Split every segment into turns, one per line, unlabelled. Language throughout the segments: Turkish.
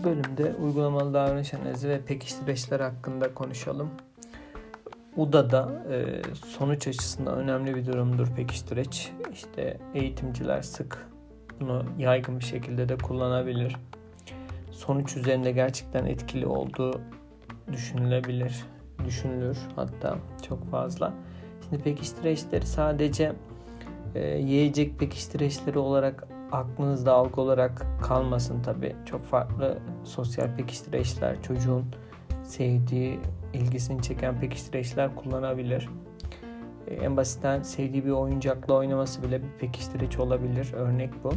Bu bölümde uygulamalı davranış analizi ve pekiştireçler hakkında konuşalım. UDA'da e, sonuç açısından önemli bir durumdur pekiştireç. İşte eğitimciler sık bunu yaygın bir şekilde de kullanabilir. Sonuç üzerinde gerçekten etkili olduğu düşünülebilir, düşünülür hatta çok fazla. Şimdi pekiştireçleri sadece e, yiyecek pekiştireçleri olarak aklınızda algı olarak kalmasın tabi. Çok farklı sosyal pekiştireçler, çocuğun sevdiği, ilgisini çeken pekiştireçler kullanabilir. E, en basitten sevdiği bir oyuncakla oynaması bile bir pekiştireç olabilir. Örnek bu.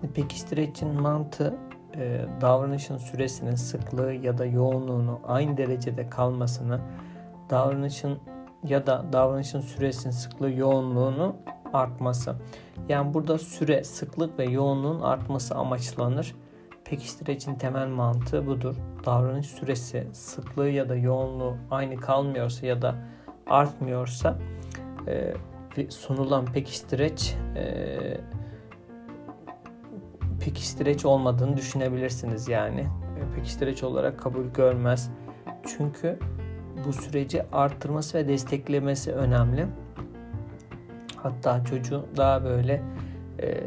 Şimdi pekiştirecin mantığı e, davranışın süresinin sıklığı ya da yoğunluğunu aynı derecede kalmasını, davranışın ya da davranışın süresinin sıklığı yoğunluğunu artması. Yani burada süre, sıklık ve yoğunluğun artması amaçlanır. Pekiştiricinin temel mantığı budur. Davranış süresi, sıklığı ya da yoğunluğu aynı kalmıyorsa ya da artmıyorsa e, sunulan pekiştireç e, pekiştireç olmadığını düşünebilirsiniz yani. E, pekiştireç olarak kabul görmez. Çünkü bu süreci arttırması ve desteklemesi önemli. Hatta çocuğu daha böyle e,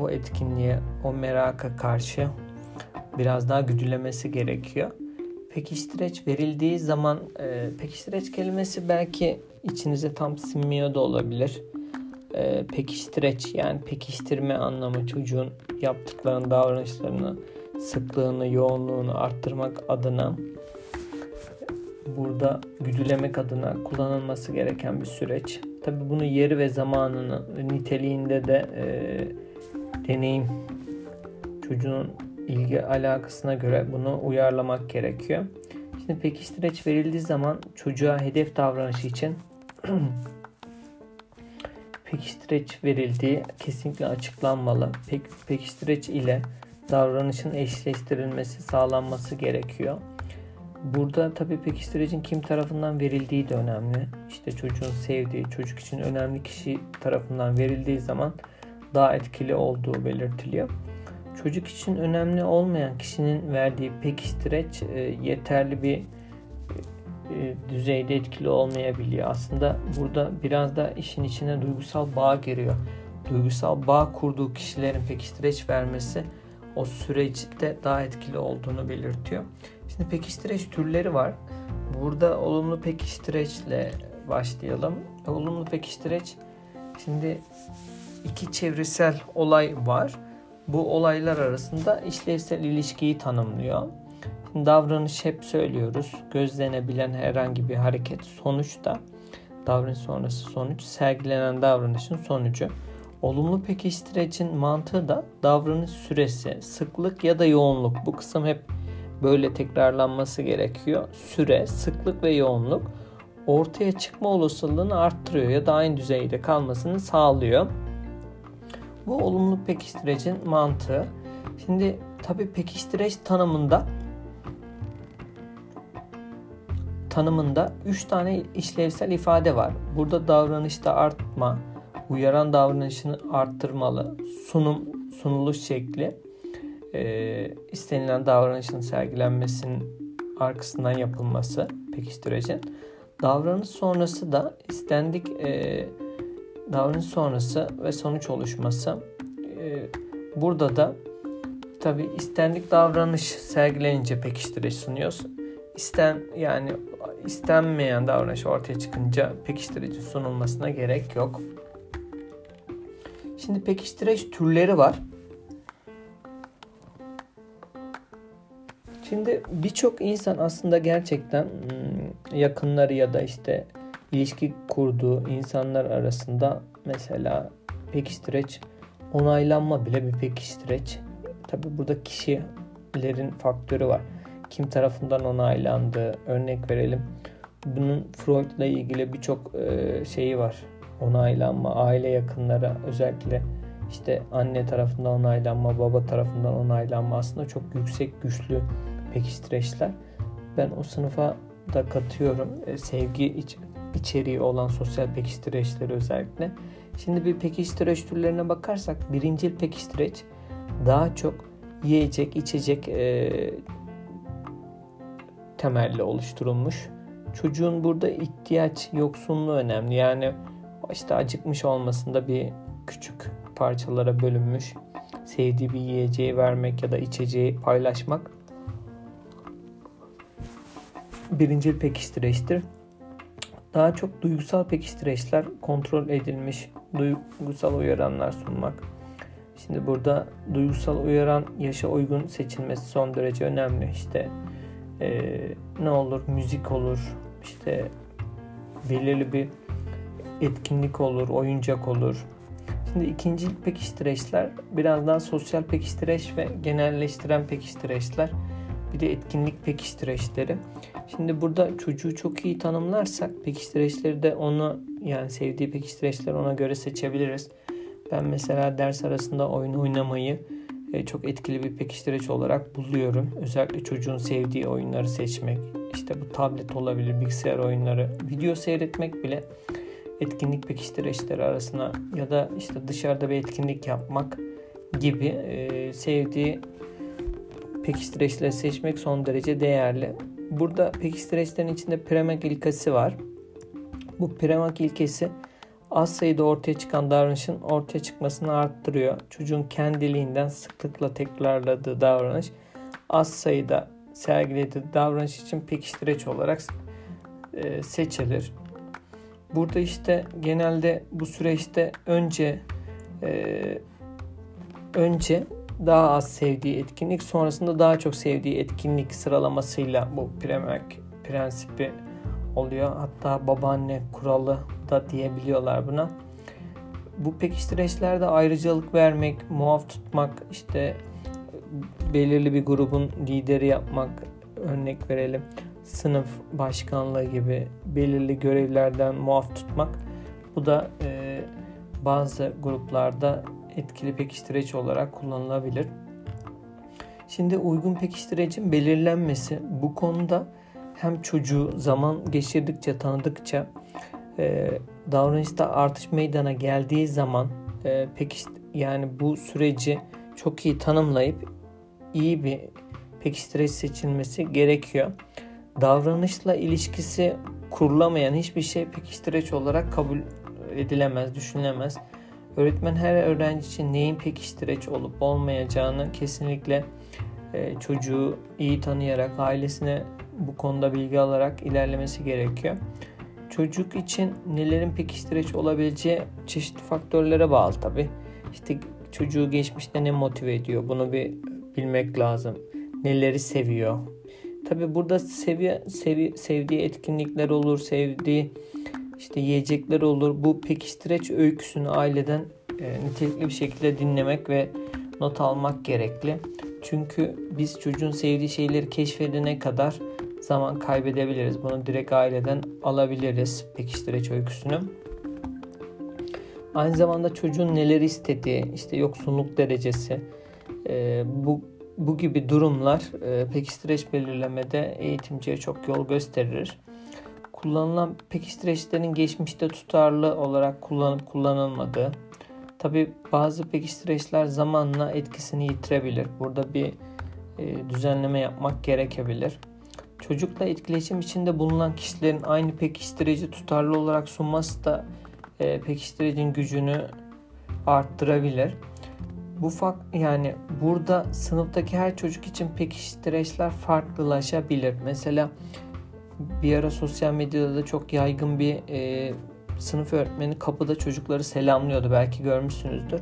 o etkinliğe, o meraka karşı biraz daha güdülemesi gerekiyor. Pekiştireç verildiği zaman e, pekiştireç kelimesi belki içinize tam sinmiyor da olabilir. E, pekiştireç yani pekiştirme anlamı çocuğun yaptıklarının davranışlarını, sıklığını, yoğunluğunu arttırmak adına burada güdülemek adına kullanılması gereken bir süreç. Tabi bunu yeri ve zamanını niteliğinde de e, deneyim çocuğun ilgi alakasına göre bunu uyarlamak gerekiyor. Şimdi pekiştireç verildiği zaman çocuğa hedef davranışı için pekiştireç verildiği kesinlikle açıklanmalı. Pek, pekiştireç ile davranışın eşleştirilmesi sağlanması gerekiyor. Burada tabii pekiştiricin kim tarafından verildiği de önemli. İşte çocuğun sevdiği, çocuk için önemli kişi tarafından verildiği zaman daha etkili olduğu belirtiliyor. Çocuk için önemli olmayan kişinin verdiği pekiştireç e, yeterli bir e, düzeyde etkili olmayabiliyor. Aslında burada biraz da işin içine duygusal bağ giriyor. Duygusal bağ kurduğu kişilerin pekiştireç vermesi o süreçte daha etkili olduğunu belirtiyor. Şimdi pekiştireç türleri var. Burada olumlu pekiştireçle başlayalım. Olumlu pekiştireç şimdi iki çevresel olay var. Bu olaylar arasında işlevsel ilişkiyi tanımlıyor. Şimdi davranış hep söylüyoruz. Gözlenebilen herhangi bir hareket sonuçta davranış sonrası sonuç sergilenen davranışın sonucu. Olumlu pekiştirecin mantığı da davranış süresi, sıklık ya da yoğunluk. Bu kısım hep böyle tekrarlanması gerekiyor. Süre, sıklık ve yoğunluk ortaya çıkma olasılığını arttırıyor ya da aynı düzeyde kalmasını sağlıyor. Bu olumlu pekiştirecin mantığı. Şimdi tabi pekiştireç tanımında tanımında 3 tane işlevsel ifade var. Burada davranışta artma, uyaran davranışını arttırmalı, sunum, sunuluş şekli, e, istenilen davranışın sergilenmesinin arkasından yapılması pekiştirecin. Davranış sonrası da istendik e, davranış sonrası ve sonuç oluşması. E, burada da tabi istendik davranış sergilenince pekiştirici sunuyoruz. İsten yani istenmeyen davranış ortaya çıkınca pekiştirici sunulmasına gerek yok. Şimdi pekiştireç türleri var. Şimdi birçok insan aslında gerçekten hmm, yakınları ya da işte ilişki kurduğu insanlar arasında mesela pekiştireç onaylanma bile bir pekiştireç. Tabi burada kişilerin faktörü var. Kim tarafından onaylandığı örnek verelim. Bunun Freud'la ilgili birçok e, şeyi var. Onaylanma, aile yakınları özellikle işte anne tarafından onaylanma, baba tarafından onaylanma aslında çok yüksek güçlü pekiştireçler. Ben o sınıfa da katıyorum. E, sevgi iç, içeriği olan sosyal pekiştireçleri özellikle. Şimdi bir pekiştireç türlerine bakarsak birincil pekiştireç daha çok yiyecek, içecek e, temelli oluşturulmuş. Çocuğun burada ihtiyaç yoksunluğu önemli. Yani işte acıkmış olmasında bir küçük parçalara bölünmüş sevdiği bir yiyeceği vermek ya da içeceği paylaşmak birinci pekiştireçtir. Daha çok duygusal pekiştireçler kontrol edilmiş duygusal uyaranlar sunmak. Şimdi burada duygusal uyaran yaşa uygun seçilmesi son derece önemli. İşte e, ne olur müzik olur, işte belirli bir etkinlik olur, oyuncak olur. Şimdi ikinci pekiştireçler biraz daha sosyal pekiştireç ve genelleştiren pekiştireçler. Bir de etkinlik pekiştireçleri. Şimdi burada çocuğu çok iyi tanımlarsak pekiştireçleri de onu yani sevdiği pekiştireçleri ona göre seçebiliriz. Ben mesela ders arasında oyun oynamayı e, çok etkili bir pekiştireç olarak buluyorum. Özellikle çocuğun sevdiği oyunları seçmek. İşte bu tablet olabilir, bilgisayar oyunları, video seyretmek bile etkinlik pekiştireçleri arasına ya da işte dışarıda bir etkinlik yapmak gibi e, sevdiği pekiştireçleri seçmek son derece değerli. Burada pekiştireçlerin içinde premak ilkesi var. Bu premak ilkesi az sayıda ortaya çıkan davranışın ortaya çıkmasını arttırıyor. Çocuğun kendiliğinden sıklıkla tekrarladığı davranış az sayıda sergilediği davranış için pekiştireç olarak e, seçilir. Burada işte genelde bu süreçte önce e, önce daha az sevdiği etkinlik sonrasında daha çok sevdiği etkinlik sıralamasıyla bu premek prensibi oluyor. Hatta babaanne kuralı da diyebiliyorlar buna. Bu pekiştireçlerde ayrıcalık vermek, muaf tutmak, işte belirli bir grubun lideri yapmak örnek verelim. Sınıf başkanlığı gibi belirli görevlerden muaf tutmak. Bu da e, bazı gruplarda etkili pekiştireç olarak kullanılabilir. Şimdi uygun pekiştirecin belirlenmesi bu konuda hem çocuğu zaman geçirdikçe tanıdıkça e, davranışta artış meydana geldiği zaman e, pekiş yani bu süreci çok iyi tanımlayıp iyi bir pekiştireç seçilmesi gerekiyor. Davranışla ilişkisi kurulamayan hiçbir şey pekiştireç olarak kabul edilemez, düşünülemez. Öğretmen her öğrenci için neyin pekiştireç olup olmayacağını kesinlikle e, çocuğu iyi tanıyarak ailesine bu konuda bilgi alarak ilerlemesi gerekiyor. Çocuk için nelerin pekiştireç olabileceği çeşitli faktörlere bağlı tabi. İşte çocuğu geçmişte ne motive ediyor bunu bir bilmek lazım. Neleri seviyor. Tabi burada seviye, sevi, sevdiği etkinlikler olur, sevdiği işte yiyecekler olur. Bu pekiştireç öyküsünü aileden e, nitelikli bir şekilde dinlemek ve not almak gerekli. Çünkü biz çocuğun sevdiği şeyleri keşfedene kadar zaman kaybedebiliriz. Bunu direkt aileden alabiliriz pekiştireç öyküsünü. Aynı zamanda çocuğun neler istediği, işte yoksunluk derecesi, e, bu bu gibi durumlar e, pekiştireç belirlemede eğitimciye çok yol gösterir. Kullanılan pekiştireçlerin geçmişte tutarlı olarak kullanıp kullanılmadığı, tabi bazı pekiştireçler zamanla etkisini yitirebilir. Burada bir e, düzenleme yapmak gerekebilir. Çocukla etkileşim içinde bulunan kişilerin aynı pekiştirici tutarlı olarak sunması da e, pekiştiricinin gücünü arttırabilir. Bu fak yani burada sınıftaki her çocuk için pekiştireçler farklılaşabilir. Mesela bir ara sosyal medyada da çok yaygın bir e, sınıf öğretmeni kapıda çocukları selamlıyordu. Belki görmüşsünüzdür.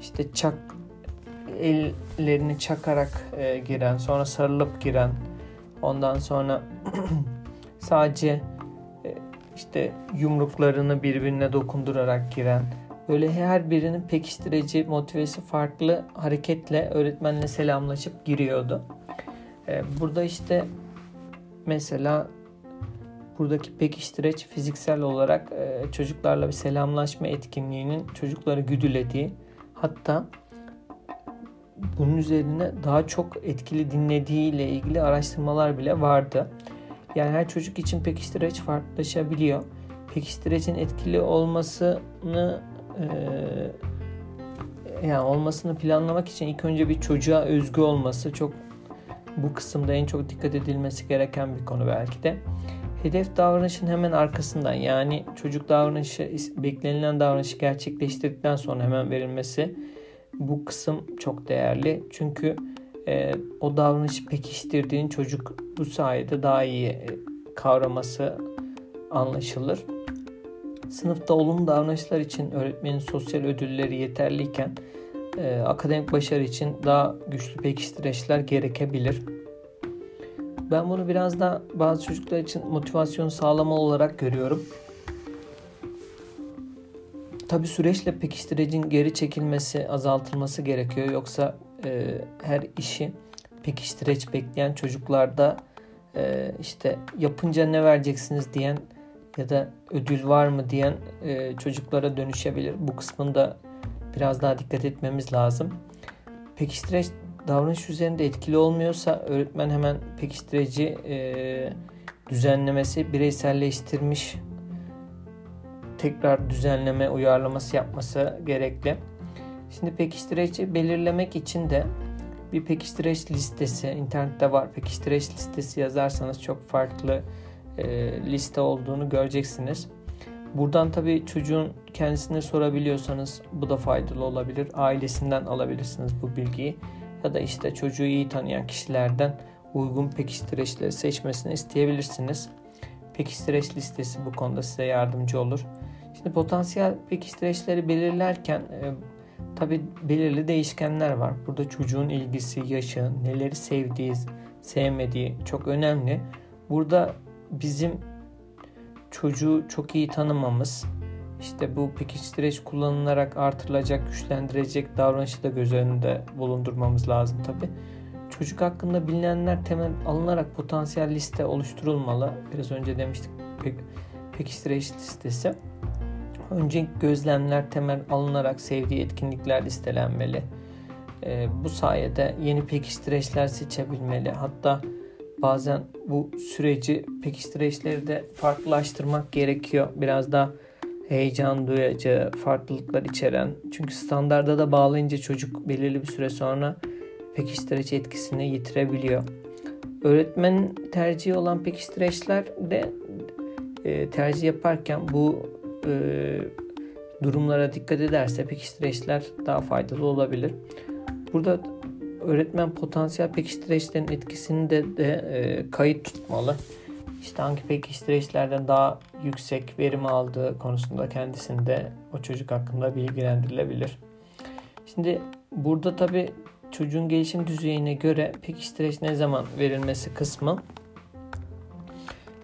İşte çak ellerini çakarak e, giren, sonra sarılıp giren, ondan sonra sadece e, işte yumruklarını birbirine dokundurarak giren, böyle her birinin pekiştirici motivesi farklı hareketle öğretmenle selamlaşıp giriyordu. E, burada işte mesela buradaki pekiştireç fiziksel olarak e, çocuklarla bir selamlaşma etkinliğinin çocukları güdülediği hatta bunun üzerine daha çok etkili dinlediği ile ilgili araştırmalar bile vardı. Yani her çocuk için pekiştireç farklılaşabiliyor. Pekiştirecin etkili olmasını e, yani olmasını planlamak için ilk önce bir çocuğa özgü olması çok bu kısımda en çok dikkat edilmesi gereken bir konu belki de. Hedef davranışın hemen arkasından yani çocuk davranışı beklenilen davranışı gerçekleştirdikten sonra hemen verilmesi bu kısım çok değerli. Çünkü e, o davranışı pekiştirdiğin çocuk bu sayede daha iyi e, kavraması anlaşılır. Sınıfta olumlu davranışlar için öğretmenin sosyal ödülleri yeterliyken e, akademik başarı için daha güçlü pekiştireçler gerekebilir. Ben bunu biraz da bazı çocuklar için motivasyon sağlama olarak görüyorum. Tabi süreçle pekiştiricin geri çekilmesi, azaltılması gerekiyor. Yoksa e, her işi pekiştireç bekleyen çocuklarda e, işte yapınca ne vereceksiniz diyen ya da ödül var mı diyen e, çocuklara dönüşebilir. Bu kısmında biraz daha dikkat etmemiz lazım. Pekiştireç davranış üzerinde etkili olmuyorsa öğretmen hemen pekiştirici e, düzenlemesi bireyselleştirmiş tekrar düzenleme uyarlaması yapması gerekli. Şimdi pekiştireci belirlemek için de bir pekiştireç listesi internette var. Pekiştireç listesi yazarsanız çok farklı e, liste olduğunu göreceksiniz. Buradan tabii çocuğun kendisine sorabiliyorsanız bu da faydalı olabilir. Ailesinden alabilirsiniz bu bilgiyi. Ya da işte çocuğu iyi tanıyan kişilerden uygun pekiştireçleri seçmesini isteyebilirsiniz. Pekiştireç listesi bu konuda size yardımcı olur. Şimdi potansiyel pekiştireçleri belirlerken e, tabi belirli değişkenler var. Burada çocuğun ilgisi, yaşı, neleri sevdiği, sevmediği çok önemli. Burada bizim çocuğu çok iyi tanımamız, işte bu pekiştireç kullanılarak artırılacak, güçlendirecek davranışı da göz önünde bulundurmamız lazım tabi. Çocuk hakkında bilinenler temel alınarak potansiyel liste oluşturulmalı. Biraz önce demiştik pek, pekiştireç listesi. Önce gözlemler temel alınarak sevdiği etkinlikler listelenmeli. E, bu sayede yeni pekiştireçler seçebilmeli. Hatta bazen bu süreci pekiştireçleri de farklılaştırmak gerekiyor. Biraz daha heyecan duyacağı, farklılıklar içeren. Çünkü standarda da bağlayınca çocuk belirli bir süre sonra pekiştireç etkisini yitirebiliyor. Öğretmenin tercihi olan pekiştireçler de e, tercih yaparken bu e, durumlara dikkat ederse pekiştireçler daha faydalı olabilir. Burada öğretmen potansiyel pekiştireçlerin etkisini de, de e, kayıt tutmalı. İşte hangi pekiştireçlerden daha yüksek verim aldığı konusunda kendisinde o çocuk hakkında bilgilendirilebilir. Şimdi burada tabi çocuğun gelişim düzeyine göre pekiştireç ne zaman verilmesi kısmı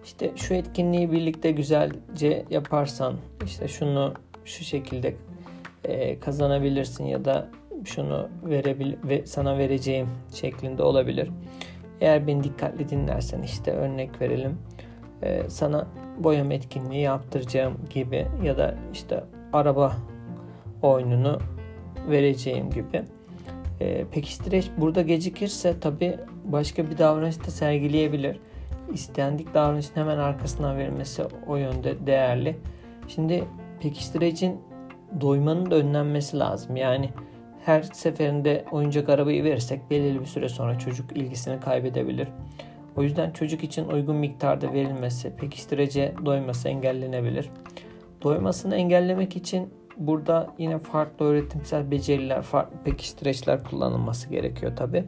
işte şu etkinliği birlikte güzelce yaparsan işte şunu şu şekilde e, kazanabilirsin ya da şunu verebil ve sana vereceğim şeklinde olabilir. Eğer beni dikkatli dinlersen işte örnek verelim. E, sana boyama etkinliği yaptıracağım gibi ya da işte araba oyununu vereceğim gibi. E, pekiştireç burada gecikirse tabi başka bir davranış da sergileyebilir istendik davranışın hemen arkasından verilmesi o yönde değerli. Şimdi pekiştirecin doymanın da önlenmesi lazım. Yani her seferinde oyuncak arabayı verirsek belirli bir süre sonra çocuk ilgisini kaybedebilir. O yüzden çocuk için uygun miktarda verilmesi, pekiştirece doyması engellenebilir. Doymasını engellemek için burada yine farklı öğretimsel beceriler, farklı pekiştireçler kullanılması gerekiyor tabi.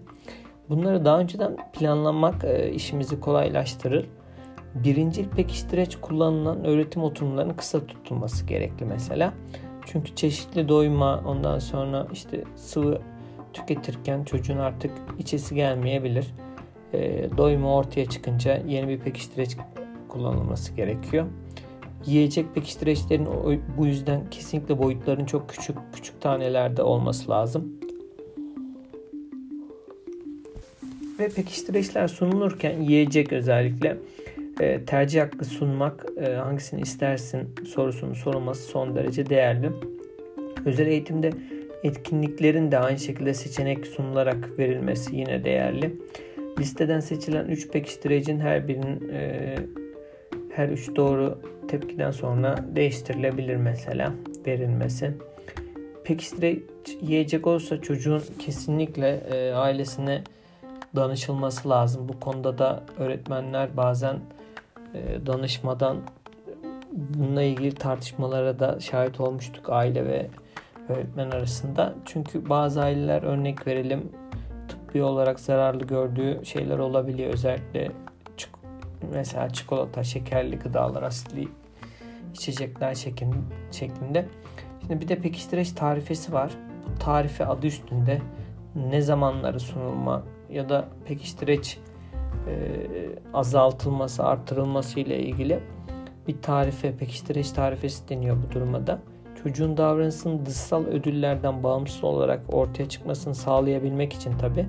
Bunları daha önceden planlamak e, işimizi kolaylaştırır. Birinci pekiştireç kullanılan öğretim oturumlarının kısa tutulması gerekli mesela. Çünkü çeşitli doyma ondan sonra işte sıvı tüketirken çocuğun artık içesi gelmeyebilir. E, doyma ortaya çıkınca yeni bir pekiştireç kullanılması gerekiyor. Yiyecek pekiştireçlerin bu yüzden kesinlikle boyutların çok küçük küçük tanelerde olması lazım. ve pekiştiriciler sunulurken yiyecek özellikle e, tercih hakkı sunmak e, hangisini istersin sorusunun sorulması son derece değerli. Özel eğitimde etkinliklerin de aynı şekilde seçenek sunularak verilmesi yine değerli. Listeden seçilen 3 pekiştiricinin her birinin e, her 3 doğru tepkiden sonra değiştirilebilir mesela verilmesi. pekiştireç yiyecek olsa çocuğun kesinlikle ailesine danışılması lazım. Bu konuda da öğretmenler bazen danışmadan bununla ilgili tartışmalara da şahit olmuştuk aile ve öğretmen arasında. Çünkü bazı aileler örnek verelim tıbbi olarak zararlı gördüğü şeyler olabiliyor. Özellikle mesela çikolata, şekerli gıdalar, asitli içecekler şeklinde. Şimdi bir de pekiştireç tarifesi var. Bu tarife adı üstünde ne zamanları sunulma ya da pekiştireç azaltılması, artırılması ile ilgili bir tarife, pekiştireç tarifesi deniyor bu durumda. Çocuğun davranışının dışsal ödüllerden bağımsız olarak ortaya çıkmasını sağlayabilmek için tabi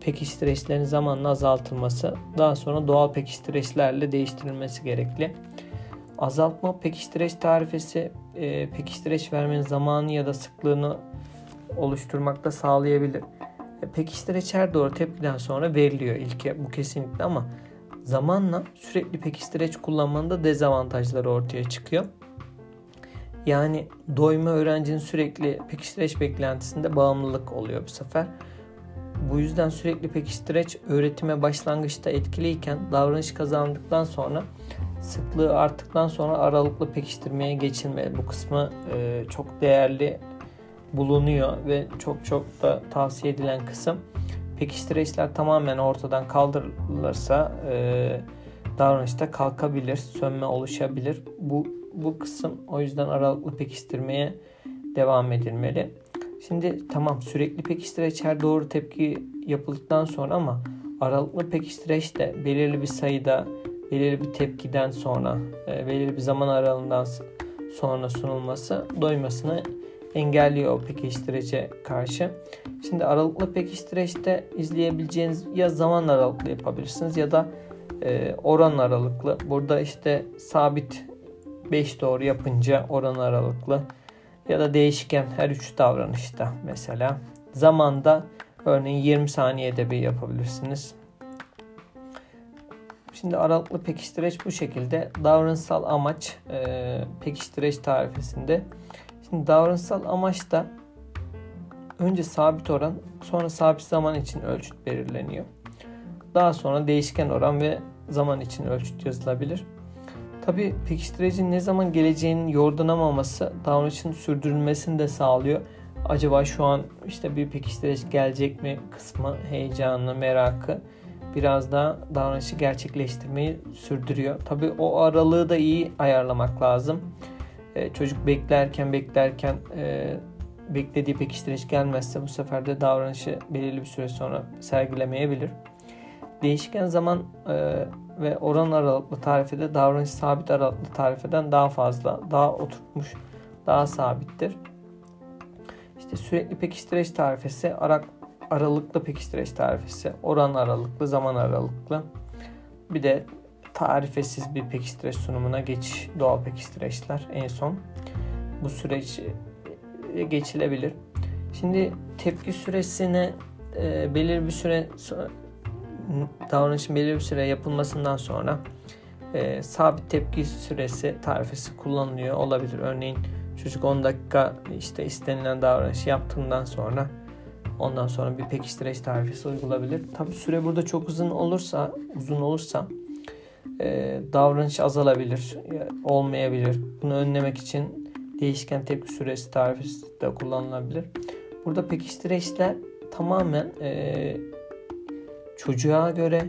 pekiştireçlerin zamanla azaltılması, daha sonra doğal pekiştireçlerle değiştirilmesi gerekli. Azaltma pekiştireç tarifesi e, pekiştireç vermenin zamanı ya da sıklığını oluşturmakta sağlayabilir. E, pekiştireç her doğru tepkiden sonra veriliyor ilke bu kesinlikle ama zamanla sürekli pekiştireç kullanmanın da dezavantajları ortaya çıkıyor. Yani doyma öğrencinin sürekli pekiştireç beklentisinde bağımlılık oluyor bu sefer. Bu yüzden sürekli pekiştireç öğretime başlangıçta etkiliyken davranış kazandıktan sonra sıklığı arttıktan sonra aralıklı pekiştirmeye geçilmeli. Bu kısmı e, çok değerli bulunuyor ve çok çok da tavsiye edilen kısım. Pekiştireçler tamamen ortadan kaldırılırsa e, davranışta kalkabilir, sönme oluşabilir. Bu bu kısım o yüzden aralıklı pekiştirmeye devam edilmeli. Şimdi tamam sürekli pekiştireç her doğru tepki yapıldıktan sonra ama aralıklı pekiştireç de belirli bir sayıda belirli bir tepkiden sonra e, belirli bir zaman aralığından sonra sunulması doymasını engelliyor o pekiştirece karşı. Şimdi aralıklı pekiştireçte izleyebileceğiniz ya zaman aralıklı yapabilirsiniz ya da e, oran aralıklı. Burada işte sabit 5 doğru yapınca oran aralıklı ya da değişken her üç davranışta mesela. Zamanda örneğin 20 saniyede bir yapabilirsiniz. Şimdi aralıklı pekiştireç bu şekilde. Davranışsal amaç e, pekiştireç tarifesinde. Şimdi davranışsal amaç da önce sabit oran sonra sabit zaman için ölçüt belirleniyor. Daha sonra değişken oran ve zaman için ölçüt yazılabilir. Tabi pekiştiricinin ne zaman geleceğinin yordanamaması davranışın sürdürülmesini de sağlıyor. Acaba şu an işte bir pekiştirici gelecek mi kısmı heyecanlı, merakı biraz daha davranışı gerçekleştirmeyi sürdürüyor. Tabi o aralığı da iyi ayarlamak lazım. Ee, çocuk beklerken beklerken e, beklediği pekiştirici gelmezse bu sefer de davranışı belirli bir süre sonra sergilemeyebilir. Değişken zaman e, ve oran aralıklı tarifede davranış sabit aralıklı tarifeden daha fazla, daha oturtmuş, daha sabittir. İşte sürekli pekiştireç tarifesi, ara, aralıklı pekiştireç tarifesi, oran aralıklı, zaman aralıklı. Bir de tarifesiz bir pekiştireç sunumuna geçiş, doğal pekiştireçler en son. Bu süreç e, geçilebilir. Şimdi tepki süresine e, belirli bir süre davranışın belirli bir süre yapılmasından sonra e, sabit tepki süresi tarifesi kullanılıyor olabilir. Örneğin çocuk 10 dakika işte istenilen davranışı yaptığından sonra ondan sonra bir pekiştireç tarifesi uygulanabilir. Tabi süre burada çok uzun olursa uzun olursa e, davranış azalabilir, olmayabilir. Bunu önlemek için değişken tepki süresi tarifesi de kullanılabilir. Burada pekiştireçler tamamen e, çocuğa göre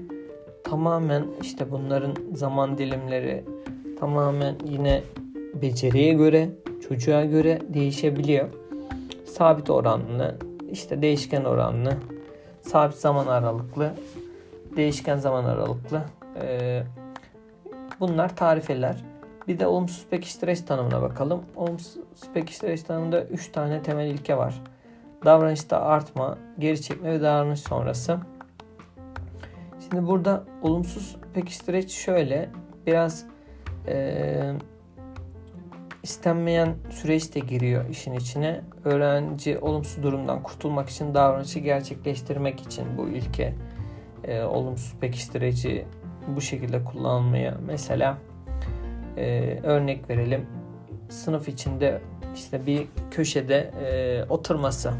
tamamen işte bunların zaman dilimleri tamamen yine beceriye göre çocuğa göre değişebiliyor. Sabit oranlı, işte değişken oranlı, sabit zaman aralıklı, değişken zaman aralıklı. Ee, bunlar tarifeler. Bir de olumsuz pekiştireç tanımına bakalım. Olumsuz pekiştireç tanımında 3 tane temel ilke var. Davranışta artma, geri çekme ve davranış sonrası. Şimdi burada olumsuz pekiştireç şöyle biraz e, istenmeyen süreç de giriyor işin içine. Öğrenci olumsuz durumdan kurtulmak için davranışı gerçekleştirmek için bu ilke e, olumsuz pekiştirici bu şekilde kullanmaya mesela e, örnek verelim sınıf içinde işte bir köşede e, oturması.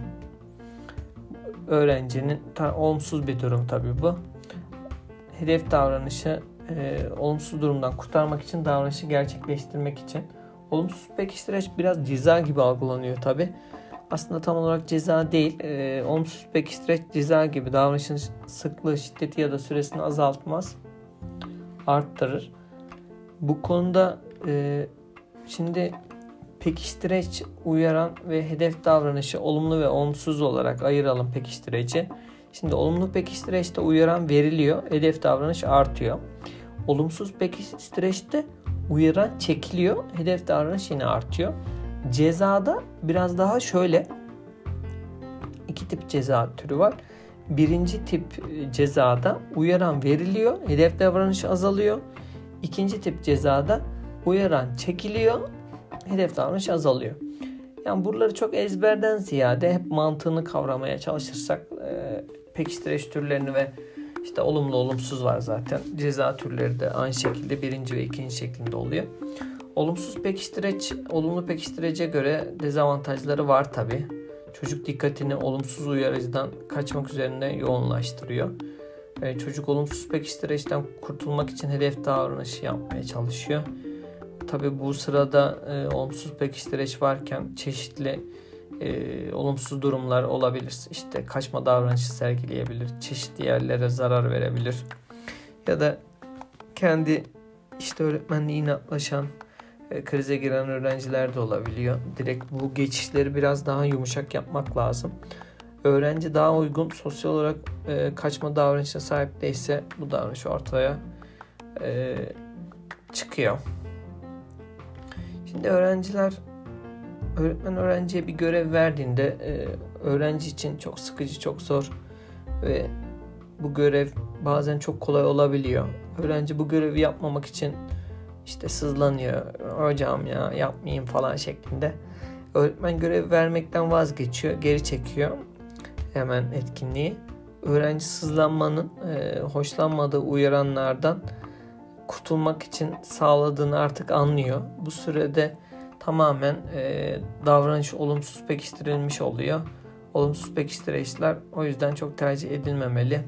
Öğrencinin ta, olumsuz bir durum tabii bu. Hedef davranışı e, olumsuz durumdan kurtarmak için davranışı gerçekleştirmek için. Olumsuz pekiştireç biraz ceza gibi algılanıyor tabi. Aslında tam olarak ceza değil. E, olumsuz pekiştireç ceza gibi davranışın sıklığı, şiddeti ya da süresini azaltmaz. Arttırır. Bu konuda e, şimdi pekiştireç uyaran ve hedef davranışı olumlu ve olumsuz olarak ayıralım pekiştireci. Şimdi olumlu pekiştireçte uyaran veriliyor, hedef davranış artıyor. Olumsuz pekiştireçte uyaran çekiliyor, hedef davranış yine artıyor. Cezada biraz daha şöyle iki tip ceza türü var. Birinci tip e, cezada uyaran veriliyor, hedef davranış azalıyor. İkinci tip cezada uyaran çekiliyor, hedef davranış azalıyor. Yani buraları çok ezberden ziyade hep mantığını kavramaya çalışırsak e, pekiştireç türlerini ve işte olumlu olumsuz var zaten. Ceza türleri de aynı şekilde birinci ve ikinci şeklinde oluyor. Olumsuz pekiştireç, olumlu pekiştirece göre dezavantajları var tabi. Çocuk dikkatini olumsuz uyarıcıdan kaçmak üzerine yoğunlaştırıyor. Ee, çocuk olumsuz pekiştireçten kurtulmak için hedef davranışı yapmaya çalışıyor. Tabi bu sırada e, olumsuz pekiştireç varken çeşitli e, olumsuz durumlar olabilir. İşte kaçma davranışı sergileyebilir, çeşitli yerlere zarar verebilir. Ya da kendi işte öğretmenliği inatlaşan, e, krize giren öğrenciler de olabiliyor. Direkt bu geçişleri biraz daha yumuşak yapmak lazım. Öğrenci daha uygun sosyal olarak e, kaçma davranışına sahip değilse bu davranış ortaya e, çıkıyor. Şimdi öğrenciler öğretmen öğrenciye bir görev verdiğinde e, öğrenci için çok sıkıcı, çok zor ve bu görev bazen çok kolay olabiliyor. Öğrenci bu görevi yapmamak için işte sızlanıyor. Hocam ya yapmayayım falan şeklinde. Öğretmen görev vermekten vazgeçiyor, geri çekiyor hemen etkinliği. Öğrenci sızlanmanın e, hoşlanmadığı uyaranlardan kurtulmak için sağladığını artık anlıyor. Bu sürede tamamen e, davranış olumsuz pekiştirilmiş oluyor. Olumsuz pekiştiriciler o yüzden çok tercih edilmemeli.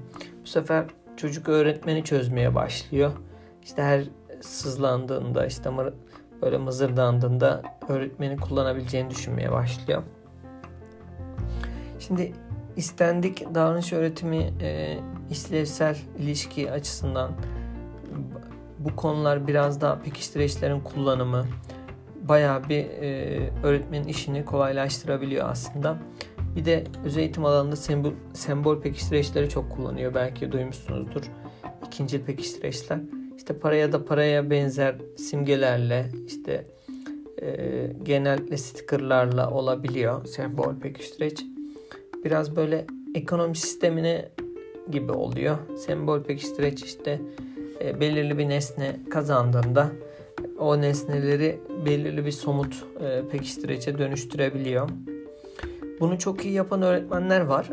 Bu sefer çocuk öğretmeni çözmeye başlıyor. İşte her sızlandığında işte böyle mızırdandığında öğretmeni kullanabileceğini düşünmeye başlıyor. Şimdi istendik davranış öğretimi e, işlevsel ilişki açısından bu konular biraz daha pekiştiricilerin kullanımı, bayağı bir e, öğretmenin işini kolaylaştırabiliyor aslında. Bir de özel eğitim alanında sembol, sembol pekiştireçleri çok kullanıyor. Belki duymuşsunuzdur. İkinci pekiştireçler. İşte paraya da paraya benzer simgelerle işte e, genellikle stickerlarla olabiliyor sembol pekiştireç. Biraz böyle ekonomi sistemine gibi oluyor. Sembol pekiştireç işte e, belirli bir nesne kazandığında o nesneleri belirli bir somut e, pekiştirece dönüştürebiliyor. Bunu çok iyi yapan öğretmenler var.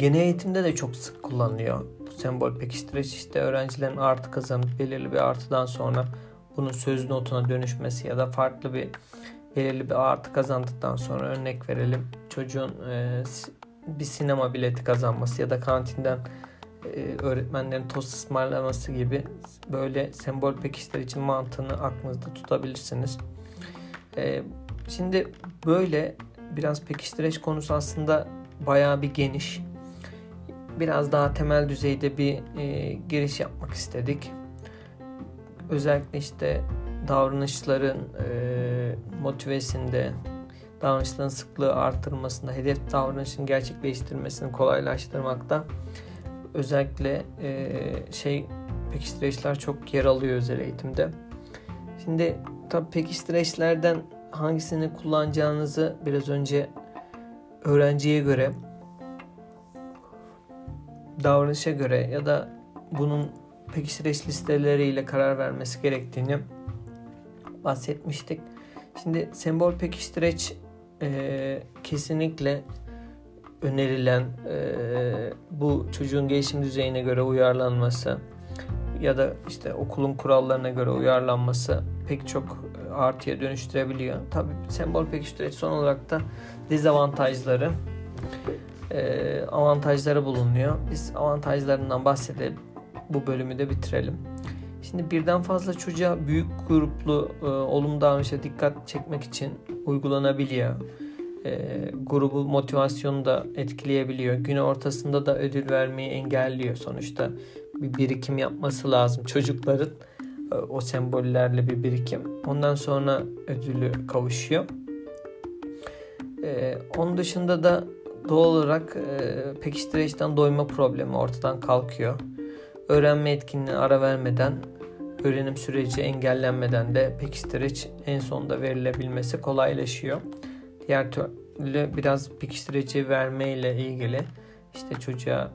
Genel eğitimde de çok sık kullanılıyor. Bu sembol pekiştireç işte öğrencilerin artı kazanıp belirli bir artıdan sonra bunun söz notuna dönüşmesi ya da farklı bir belirli bir artı kazandıktan sonra örnek verelim çocuğun e, bir sinema bileti kazanması ya da kantinden e, öğretmenlerin tost ısmarlaması gibi böyle sembol pekişler için mantığını aklınızda tutabilirsiniz. E, şimdi böyle biraz pekiştireç konusu aslında bayağı bir geniş. Biraz daha temel düzeyde bir e, giriş yapmak istedik. Özellikle işte davranışların e, motivesinde, davranışların sıklığı artırmasında, hedef davranışın gerçekleştirmesini kolaylaştırmakta özellikle e, şey pekiştireçler çok yer alıyor özel eğitimde. Şimdi tabi pekiştireçlerden hangisini kullanacağınızı biraz önce öğrenciye göre davranışa göre ya da bunun pekiştireç listeleriyle karar vermesi gerektiğini bahsetmiştik. Şimdi sembol pekiştireç e, kesinlikle önerilen e, bu çocuğun gelişim düzeyine göre uyarlanması ya da işte okulun kurallarına göre uyarlanması pek çok artıya dönüştürebiliyor. Tabi sembol pekiştireç son olarak da dezavantajları e, avantajları bulunuyor. Biz avantajlarından bahsedelim. Bu bölümü de bitirelim. Şimdi birden fazla çocuğa büyük gruplu e, olumlu davranışa dikkat çekmek için uygulanabiliyor. E, grubu motivasyonu da etkileyebiliyor. Gün ortasında da ödül vermeyi engelliyor. Sonuçta bir birikim yapması lazım çocukların e, o sembollerle bir birikim. Ondan sonra ödülü kavuşuyor. E, onun dışında da doğal olarak e, pekiştireçten doyma problemi ortadan kalkıyor. Öğrenme etkinliğine ara vermeden, öğrenim süreci engellenmeden de pekiştireç en sonunda verilebilmesi kolaylaşıyor. Diğer türlü biraz pekiştireci verme ile ilgili işte çocuğa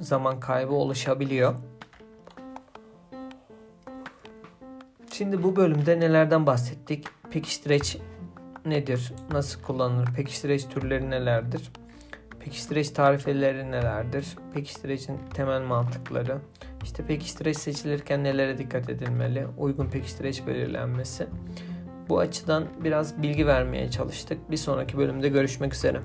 zaman kaybı oluşabiliyor. Şimdi bu bölümde nelerden bahsettik? Pekiştireç nedir? Nasıl kullanılır? Pekiştireç türleri nelerdir? Pekiştireç tarifeleri nelerdir? Pekiştirecin temel mantıkları. İşte pekiştireç seçilirken nelere dikkat edilmeli? Uygun pekiştireç belirlenmesi. Bu açıdan biraz bilgi vermeye çalıştık. Bir sonraki bölümde görüşmek üzere.